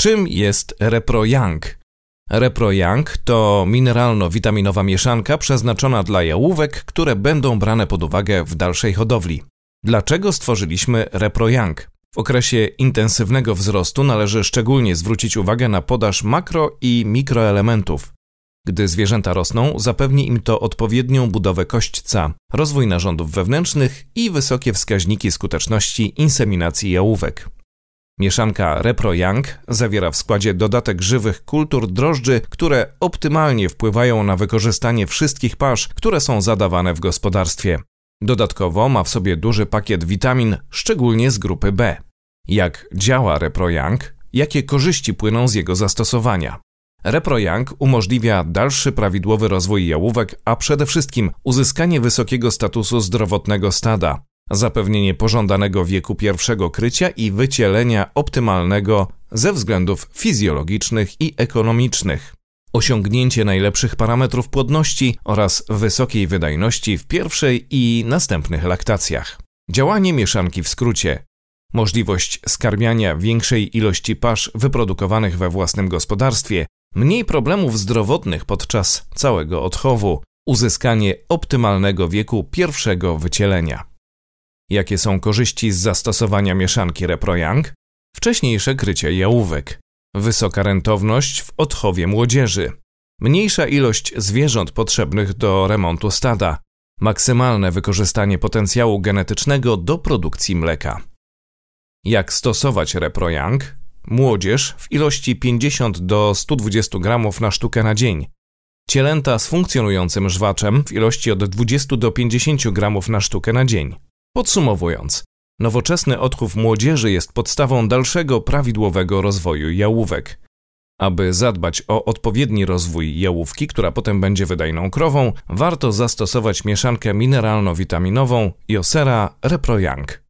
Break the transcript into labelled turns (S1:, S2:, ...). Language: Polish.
S1: Czym jest ReproYoung? ReproYoung to mineralno-witaminowa mieszanka przeznaczona dla jałówek, które będą brane pod uwagę w dalszej hodowli. Dlaczego stworzyliśmy ReproYoung? W okresie intensywnego wzrostu należy szczególnie zwrócić uwagę na podaż makro i mikroelementów. Gdy zwierzęta rosną, zapewni im to odpowiednią budowę kośćca, rozwój narządów wewnętrznych i wysokie wskaźniki skuteczności inseminacji jałówek. Mieszanka Repro Young zawiera w składzie dodatek żywych kultur drożdży, które optymalnie wpływają na wykorzystanie wszystkich pasz, które są zadawane w gospodarstwie. Dodatkowo ma w sobie duży pakiet witamin, szczególnie z grupy B. Jak działa Repro Young? Jakie korzyści płyną z jego zastosowania? ReproYoung umożliwia dalszy prawidłowy rozwój jałówek, a przede wszystkim uzyskanie wysokiego statusu zdrowotnego stada, zapewnienie pożądanego wieku pierwszego krycia i wycielenia optymalnego ze względów fizjologicznych i ekonomicznych, osiągnięcie najlepszych parametrów płodności oraz wysokiej wydajności w pierwszej i następnych laktacjach. Działanie mieszanki w skrócie. Możliwość skarmiania większej ilości pasz wyprodukowanych we własnym gospodarstwie, mniej problemów zdrowotnych podczas całego odchowu, uzyskanie optymalnego wieku pierwszego wycielenia. Jakie są korzyści z zastosowania mieszanki ReproYoung? Wcześniejsze krycie jałówek, wysoka rentowność w odchowie młodzieży, mniejsza ilość zwierząt potrzebnych do remontu stada, maksymalne wykorzystanie potencjału genetycznego do produkcji mleka. Jak stosować ReproYoung? Młodzież w ilości 50 do 120 gramów na sztukę na dzień. Cielęta z funkcjonującym żwaczem w ilości od 20 do 50 gramów na sztukę na dzień. Podsumowując, nowoczesny odchów młodzieży jest podstawą dalszego prawidłowego rozwoju jałówek. Aby zadbać o odpowiedni rozwój jałówki, która potem będzie wydajną krową, warto zastosować mieszankę mineralno-witaminową Josera ReproYoung.